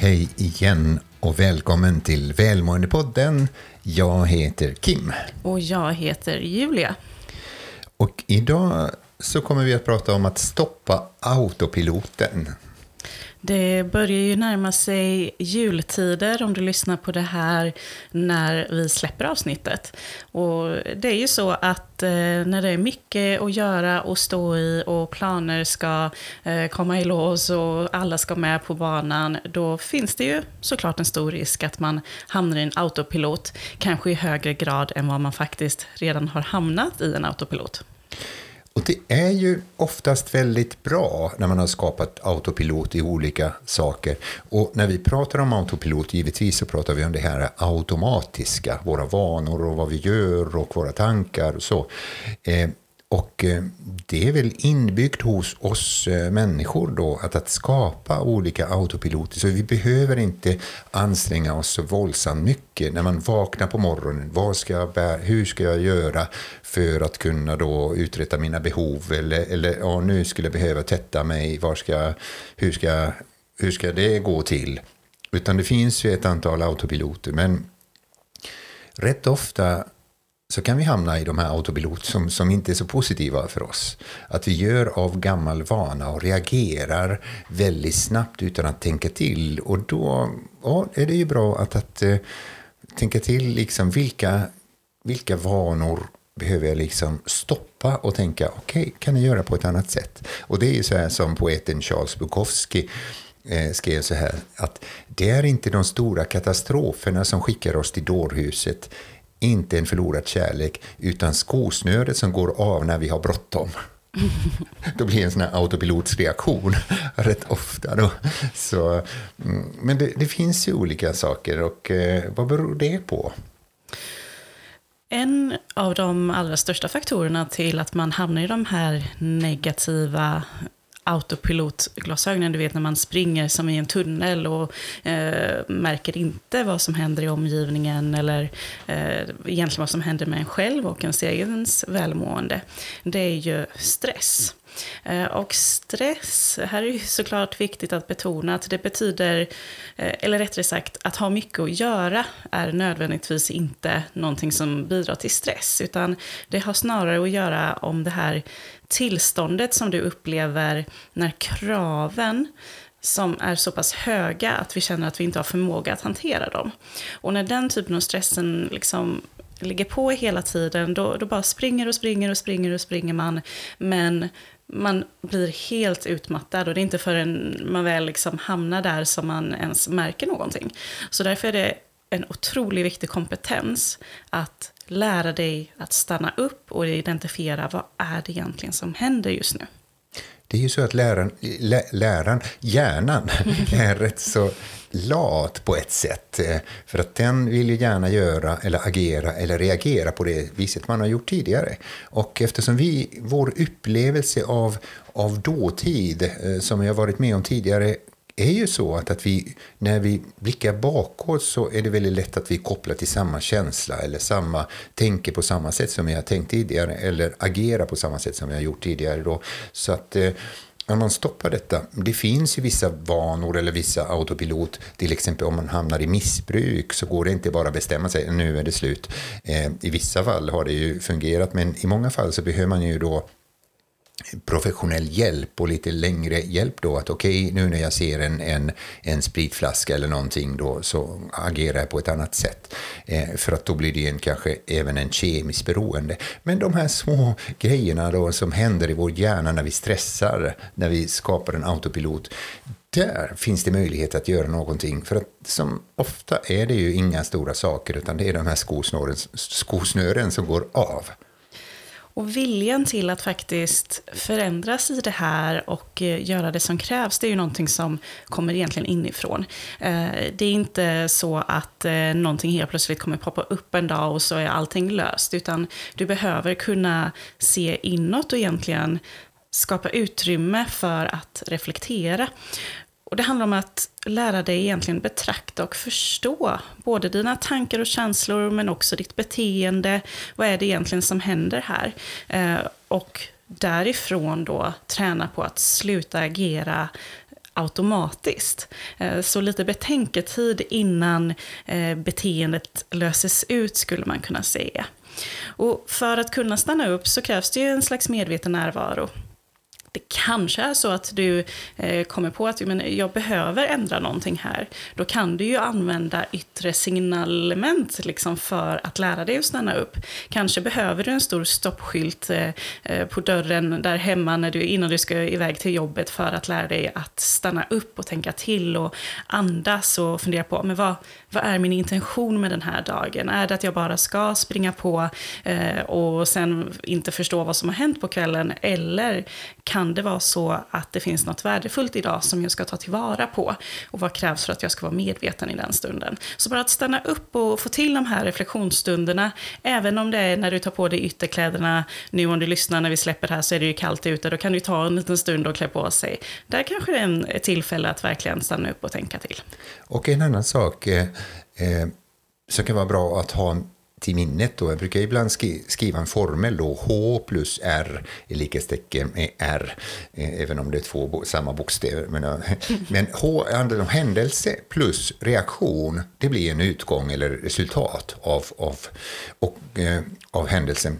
Hej igen och välkommen till Välmåendepodden. Jag heter Kim. Och jag heter Julia. Och idag så kommer vi att prata om att stoppa autopiloten. Det börjar ju närma sig jultider om du lyssnar på det här när vi släpper avsnittet. Och det är ju så att eh, när det är mycket att göra och stå i och planer ska eh, komma i lås och alla ska med på banan, då finns det ju såklart en stor risk att man hamnar i en autopilot, kanske i högre grad än vad man faktiskt redan har hamnat i en autopilot. Och det är ju oftast väldigt bra när man har skapat autopilot i olika saker. Och när vi pratar om autopilot, givetvis så pratar vi om det här automatiska, våra vanor och vad vi gör och våra tankar och så. Eh, och eh, det är väl inbyggt hos oss eh, människor då att, att skapa olika autopiloter. Så vi behöver inte anstränga oss så våldsamt mycket när man vaknar på morgonen. Vad ska jag bära, hur ska jag göra för att kunna då uträtta mina behov? Eller, eller ja, nu skulle jag behöva tvätta mig. Var ska, hur, ska, hur ska det gå till? Utan det finns ju ett antal autopiloter. Men rätt ofta så kan vi hamna i de här autopilot som, som inte är så positiva för oss. Att vi gör av gammal vana och reagerar väldigt snabbt utan att tänka till. Och då ja, är det ju bra att, att uh, tänka till liksom vilka, vilka vanor behöver jag liksom stoppa och tänka okej, okay, kan jag göra på ett annat sätt? Och det är ju så här som poeten Charles Bukowski eh, skrev så här att det är inte de stora katastroferna som skickar oss till dårhuset inte en förlorad kärlek, utan skosnöret som går av när vi har bråttom. Då blir det en sån här autopilotsreaktion rätt ofta. Då. Så, mm, men det, det, finns ju olika saker och eh, vad beror det på? En av de allra största faktorerna till att man hamnar i de här negativa autopilotglasögonen, du vet när man springer som i en tunnel och eh, märker inte vad som händer i omgivningen eller eh, egentligen vad som händer med en själv och ens egens välmående. Det är ju stress. Eh, och stress, här är det såklart viktigt att betona att det betyder, eh, eller rättare sagt, att ha mycket att göra är nödvändigtvis inte någonting som bidrar till stress, utan det har snarare att göra om det här tillståndet som du upplever när kraven som är så pass höga att vi känner att vi inte har förmåga att hantera dem. Och när den typen av stressen liksom ligger på hela tiden, då, då bara springer och springer och springer och springer man. Men man blir helt utmattad och det är inte förrän man väl liksom hamnar där som man ens märker någonting. Så därför är det en otroligt viktig kompetens att lära dig att stanna upp och identifiera vad är det egentligen som händer just nu. Det är ju så att läraren, lä, läraren hjärnan, är rätt så lat på ett sätt. Eh, för att den vill ju gärna göra eller agera eller reagera på det viset man har gjort tidigare. Och eftersom vi, vår upplevelse av, av dåtid, eh, som jag varit med om tidigare, är ju så att, att vi, när vi blickar bakåt så är det väldigt lätt att vi kopplar till samma känsla eller samma, tänker på samma sätt som vi har tänkt tidigare eller agerar på samma sätt som vi har gjort tidigare. Då. Så att eh, om man stoppar detta, det finns ju vissa vanor eller vissa autopilot, till exempel om man hamnar i missbruk så går det inte bara att bestämma sig, nu är det slut. Eh, I vissa fall har det ju fungerat, men i många fall så behöver man ju då professionell hjälp och lite längre hjälp då. Att okej, okay, nu när jag ser en, en, en spritflaska eller någonting då så agerar jag på ett annat sätt. Eh, för att då blir det en, kanske även en kemisk beroende. Men de här små grejerna då som händer i vår hjärna när vi stressar, när vi skapar en autopilot. Där finns det möjlighet att göra någonting. För att som ofta är det ju inga stora saker utan det är de här skosnören, skosnören som går av. Och viljan till att faktiskt förändras i det här och eh, göra det som krävs, det är ju någonting som kommer egentligen inifrån. Eh, det är inte så att eh, någonting helt plötsligt kommer poppa upp en dag och så är allting löst, utan du behöver kunna se inåt och egentligen skapa utrymme för att reflektera. Och det handlar om att lära dig egentligen betrakta och förstå både dina tankar och känslor men också ditt beteende. Vad är det egentligen som händer här? Eh, och därifrån då träna på att sluta agera automatiskt. Eh, så lite betänketid innan eh, beteendet löses ut skulle man kunna säga. Och för att kunna stanna upp så krävs det ju en slags medveten närvaro det kanske är så att du eh, kommer på att men, jag behöver ändra någonting här. Då kan du ju använda yttre signalement liksom, för att lära dig att stanna upp. Kanske behöver du en stor stoppskylt eh, eh, på dörren där hemma när du, innan du ska iväg till jobbet för att lära dig att stanna upp och tänka till och andas och fundera på men vad, vad är min intention med den här dagen? Är det att jag bara ska springa på eh, och sen inte förstå vad som har hänt på kvällen? Eller kan kan det vara så att det finns något värdefullt idag som jag ska ta tillvara på? Och vad krävs för att jag ska vara medveten i den stunden? Så bara att stanna upp och få till de här reflektionsstunderna, även om det är när du tar på dig ytterkläderna, nu om du lyssnar när vi släpper här så är det ju kallt ute, då kan du ta en liten stund och klä på sig. Där kanske det är ett tillfälle att verkligen stanna upp och tänka till. Och en annan sak eh, eh som kan vara bra att ha till minnet. Då. Jag brukar ibland skriva en formel då, H plus R är likhetstecken med R, eh, även om det är två samma bokstäver. Men, eh, men H handlar om händelse plus reaktion, det blir en utgång eller resultat av, av, och, eh, av händelsen.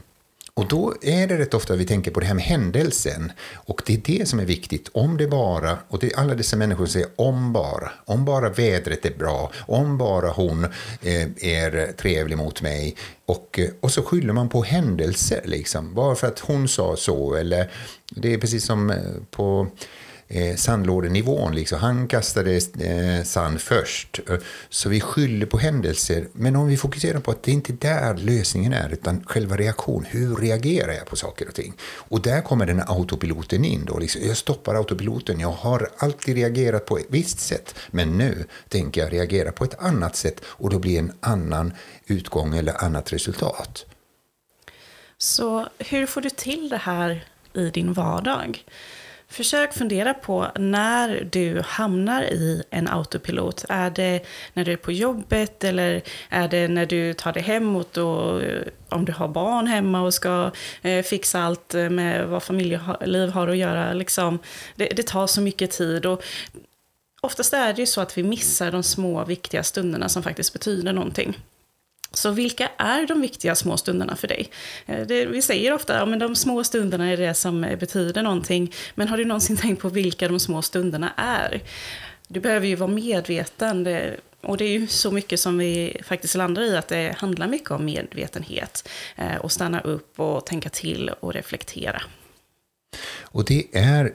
Och då är det rätt ofta vi tänker på det här med händelsen. Och det är det som är viktigt. Om det bara, och det är alla dessa människor som säger om bara, om bara vädret är bra, om bara hon eh, är trevlig mot mig. Och, eh, och så skyller man på händelser, liksom. bara för att hon sa så. Eller det är precis som eh, på eh, sandlådenivån. Liksom. Han kastade eh, sand först. Så vi skyller på händelser. Men om vi fokuserar på att det inte är där lösningen är, utan själva reaktion. Hur reagerar jag på saker och ting? Och där kommer den här autopiloten in. Då. Liksom, jag stoppar autopiloten. Jag har alltid reagerat på ett visst sätt. Men nu tänker jag reagera på ett annat sätt. Och då blir en annan utgång eller annat resultat. Så hur får du till det här i din vardag? Försök fundera på när du hamnar i en autopilot. Är det när du är på jobbet eller är det när du tar dig hemåt och eh, om du har barn hemma och ska eh, fixa allt eh, med vad familjeliv har att göra. Liksom, det, det tar så mycket tid. Och oftast är det ju så att vi missar de små viktiga stunderna som faktiskt betyder någonting. Så vilka är de viktiga små stunderna för dig? Eh, det, vi säger ofta att ja, de små stunderna är det som eh, betyder någonting. Men har du någonsin tänkt på vilka de små stunderna är? Du behöver ju vara medveten. Det, och det är ju så mycket som vi faktiskt landar i, att det handlar mycket om medvetenhet. Eh, och stanna upp och tänka till och reflektera. Och det är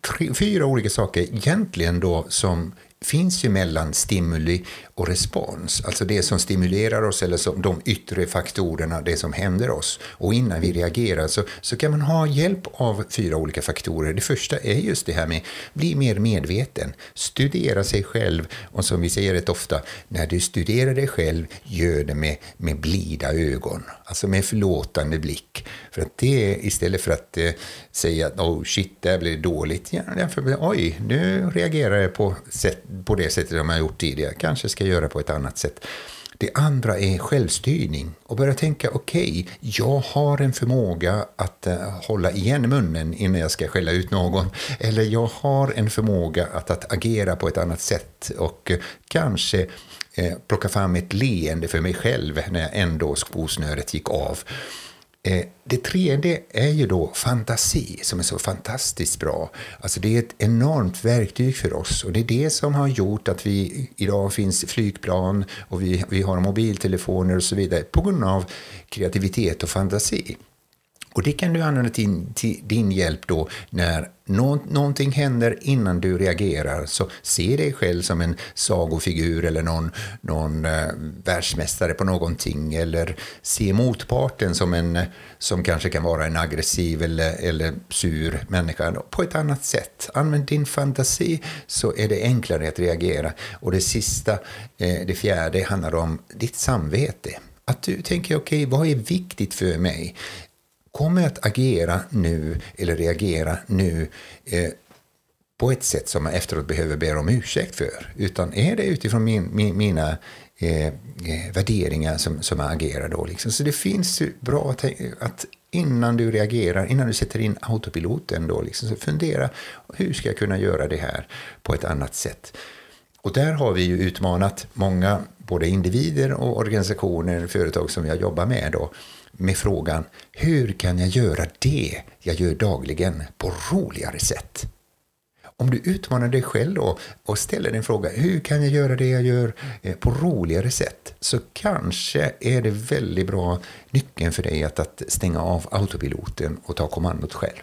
tre, fyra olika saker egentligen då som finns ju mellan stimuli och respons, alltså det som stimulerar oss eller som de yttre faktorerna, det som händer oss. Och innan vi reagerar så, så kan man ha hjälp av fyra olika faktorer. Det första är just det här med bli mer medveten, studera sig själv och som vi säger rätt ofta, när du studerar dig själv, gör det med, med blida ögon, alltså med förlåtande blick. För att det istället för att eh, säga att oh shit, där blev det dåligt, ja, för, oj, nu reagerar jag på, sätt, på det sättet som jag gjort tidigare, kanske ska göra på ett annat sätt. Det andra är självstyrning och börja tänka okej, okay, jag har en förmåga att uh, hålla igen munnen innan jag ska skälla ut någon. Eller jag har en förmåga att, att agera på ett annat sätt och uh, kanske uh, plocka fram ett leende för mig själv när jag ändå skosnöret gick av. Eh, det tredje är ju då fantasi, som är så fantastiskt bra. Alltså det är ett enormt verktyg för oss och det är det som har gjort att vi idag finns flygplan och vi, vi har mobiltelefoner och så vidare på grund av kreativitet och fantasi. Och det kan du använda till, till din hjälp då när nå, någonting händer innan du reagerar. Så se dig själv som en sagofigur eller någon, någon eh, världsmästare på någonting. Eller se motparten som en som kanske kan vara en aggressiv eller, eller sur människa på ett annat sätt. Använd din fantasi så är det enklare att reagera. Och det sista, eh, det fjärde, handlar om ditt samvete. Att du tänker, okej, okay, vad är viktigt för mig? Kommer jag att agera nu eller reagera nu eh, på ett sätt som jag efteråt behöver be om ursäkt för. Utan är det utifrån min, min, mina eh, eh värderingar som, som jag agerar då. Liksom. Så det finns bra att, att innan du reagerar, innan du sätter in autopiloten. Då, liksom, så fundera, hur ska jag kunna göra det här på ett annat sätt? Och där har vi ju utmanat många, både individer och organisationer, företag som jag jobbar med då, med frågan hur kan jag göra det jag gör dagligen på roligare sätt? Om du utmanar dig själv då och ställer din fråga hur kan jag göra det jag gör eh, på roligare sätt så kanske är det väldigt bra nyckeln för dig att, att stänga av autopiloten och ta kommandot själv.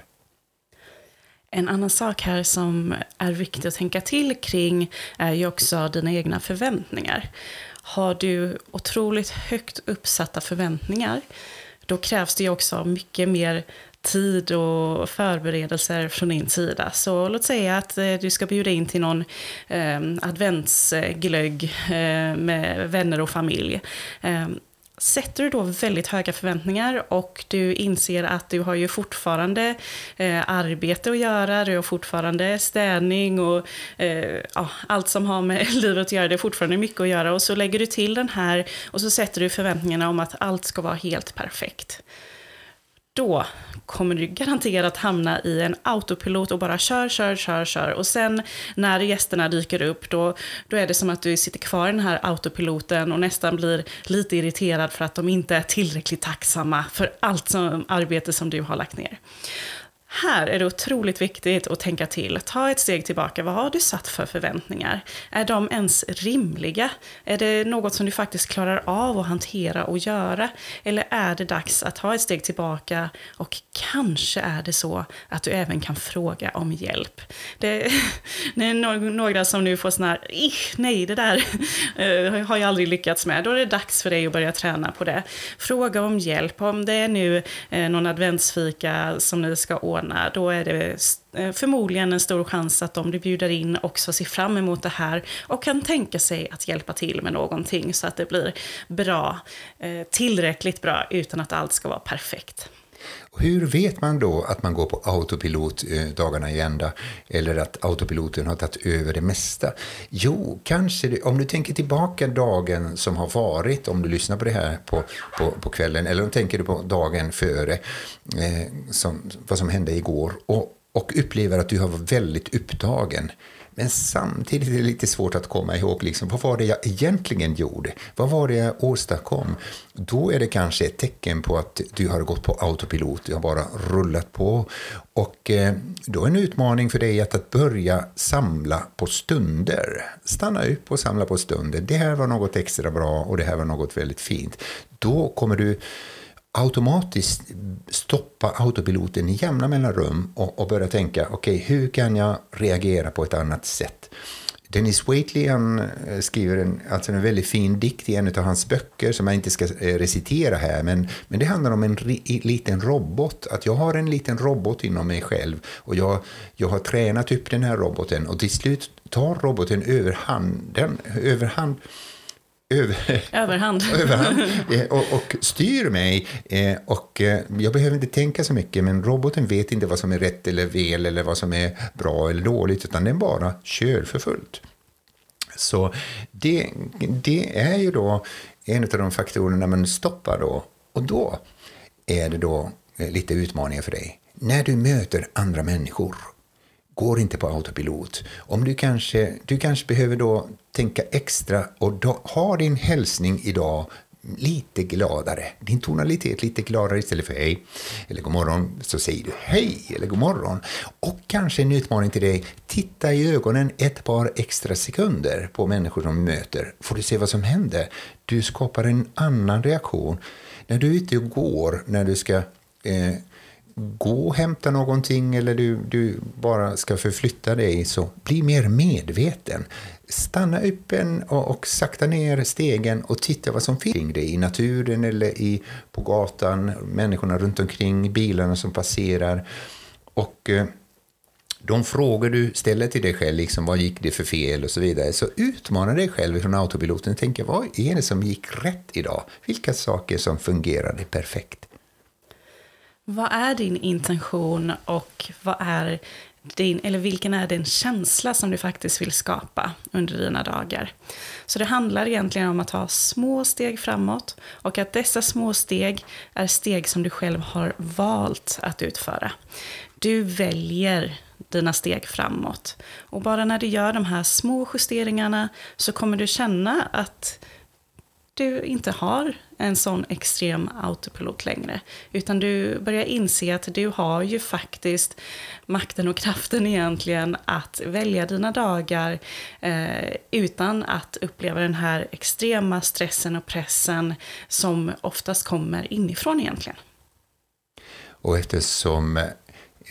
En annan sak här som är viktig att tänka till kring är ju också dina egna förväntningar. Har du otroligt högt uppsatta förväntningar, då krävs det ju också mycket mer tid och förberedelser från din sida. Så låt säga att eh, du ska bjuda in till någon eh, adventsglögg eh, med vänner och familj. Eh, Sätter du då väldigt höga förväntningar och du inser att du har ju fortfarande eh, arbete att göra, du har fortfarande städning och eh, ja, allt som har med livet att göra, det är fortfarande mycket att göra. Och så lägger du till den här och så sätter du förväntningarna om att allt ska vara helt perfekt då kommer du garanterat hamna i en autopilot och bara kör, kör, kör, kör. Och sen när gästerna dyker upp, då, då är det som att du sitter kvar i den här autopiloten och nästan blir lite irriterad för att de inte är tillräckligt tacksamma för allt som, arbete som du har lagt ner. Här är det otroligt viktigt att tänka till. Ta ett steg tillbaka. Vad har du satt för förväntningar? Är de ens rimliga? Är det något som du faktiskt klarar av att hantera och göra? Eller är det dags att ta ett steg tillbaka och kanske är det så att du även kan fråga om hjälp? Det, det är några som nu får sån här, nej det där eh, har jag aldrig lyckats med. Då är det dags för dig att börja träna på det. Fråga om hjälp. Om det är nu eh, någon adventsfika som ni ska ordna ordna, då är det eh, förmodligen en stor chans att de du bjuder in också ser fram emot det här och kan tänka sig att hjälpa till med någonting så att det blir bra, eh, tillräckligt bra utan att allt ska vara perfekt. Hur vet man då att man går på autopilot eh, dagarna i ända eller att autopiloten har tagit över det mesta? Jo, kanske det, om du tänker tillbaka dagen som har varit, om du lyssnar på det här på, på, på kvällen, eller om du tänker på dagen före, eh, som, vad som hände igår, och, och upplever att du har varit väldigt upptagen. Men samtidigt är det lite svårt att komma ihåg liksom, vad var det jag egentligen gjorde. Vad var det jag åstadkom? Då är det kanske ett tecken på att du har gått på autopilot. Du har bara rullat på. Och eh, då är en utmaning för dig att, att börja samla på stunder. Stanna upp och samla på stunder. Det här var något extra bra och det här var något väldigt fint. Då kommer du automatiskt stoppa autopiloten i jämna mellanrum och, och börja tänka, okej, okay, hur kan jag reagera på ett annat sätt? Dennis Waitley han eh, skriver en, alltså en väldigt fin dikt i en av hans böcker som jag inte ska eh, recitera här, men, men det handlar om en ri, liten robot. Att jag har en liten robot inom mig själv och jag, jag har tränat upp den här roboten och till slut tar roboten överhanden, överhand över, överhand, överhand eh, och, och, styr mig. Eh, och eh, jag behöver inte tänka så mycket, men roboten vet inte vad som är rätt eller fel eller vad som är bra eller dåligt, utan den bara kör för fullt. Så det, det är ju då en av de faktorerna man stoppar då. Och då är det då lite utmaningar för dig. När du möter andra människor går inte på autopilot. Om du kanske, du kanske behöver då tänka extra och då, ha din hälsning idag lite gladare. Din tonalitet lite gladare istället för hej eller god morgon så säger du hej eller god morgon. Och kanske en utmaning till dig, titta i ögonen ett par extra sekunder på människor som du möter. Får du se vad som händer. Du skapar en annan reaktion. När du är ute och går, när du ska eh, gå och hämta någonting eller du, du bara ska förflytta dig, så bli mer medveten. Stanna upp en och, och sakta ner stegen och titta vad som finns kring dig i naturen eller i, på gatan, människorna runt omkring, bilarna som passerar. Och eh, de frågor du ställer till dig själv, liksom, vad gick det för fel och så vidare, så utmana dig själv från autopiloten. och Tänk, vad är det som gick rätt idag? Vilka saker som fungerade perfekt? Vad är din intention och vad är din, eller vilken är den känsla som du faktiskt vill skapa under dina dagar. Så det handlar egentligen om att ta små steg framåt och att dessa små steg är steg som du själv har valt att utföra. Du väljer dina steg framåt. Och bara när du gör de här små justeringarna så kommer du känna att du inte har en sån extrem autopilot längre. Utan du börjar inse att du har ju faktiskt makten och kraften egentligen att välja dina dagar eh, utan att uppleva den här extrema stressen och pressen som oftast kommer inifrån egentligen. Och eftersom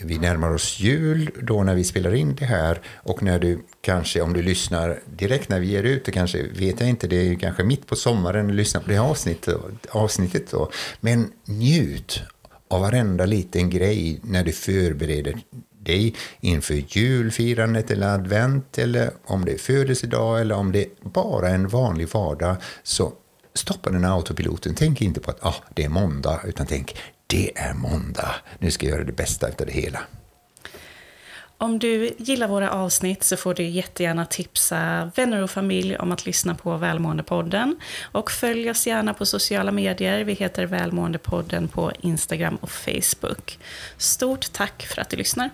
vi närmar oss jul då när vi spelar in det här och när du kanske, om du lyssnar direkt när vi ger ut det, kanske vet jag inte, det är ju kanske mitt på sommaren du lyssnar på det här avsnittet, avsnittet då. Men njut av varenda liten grej när du förbereder dig inför julfirandet eller advent eller om det är födelsedag eller om det är bara en vanlig vardag så stoppa den här autopiloten. Tänk inte på att ah, det är måndag utan tänk det är måndag. Nu ska jag göra det bästa av det hela. Om du gillar våra avsnitt så får du jättegärna tipsa vänner och familj om att lyssna på Välmåendepodden. Och följ oss gärna på sociala medier. Vi heter Välmåendepodden på Instagram och Facebook. Stort tack för att du lyssnar.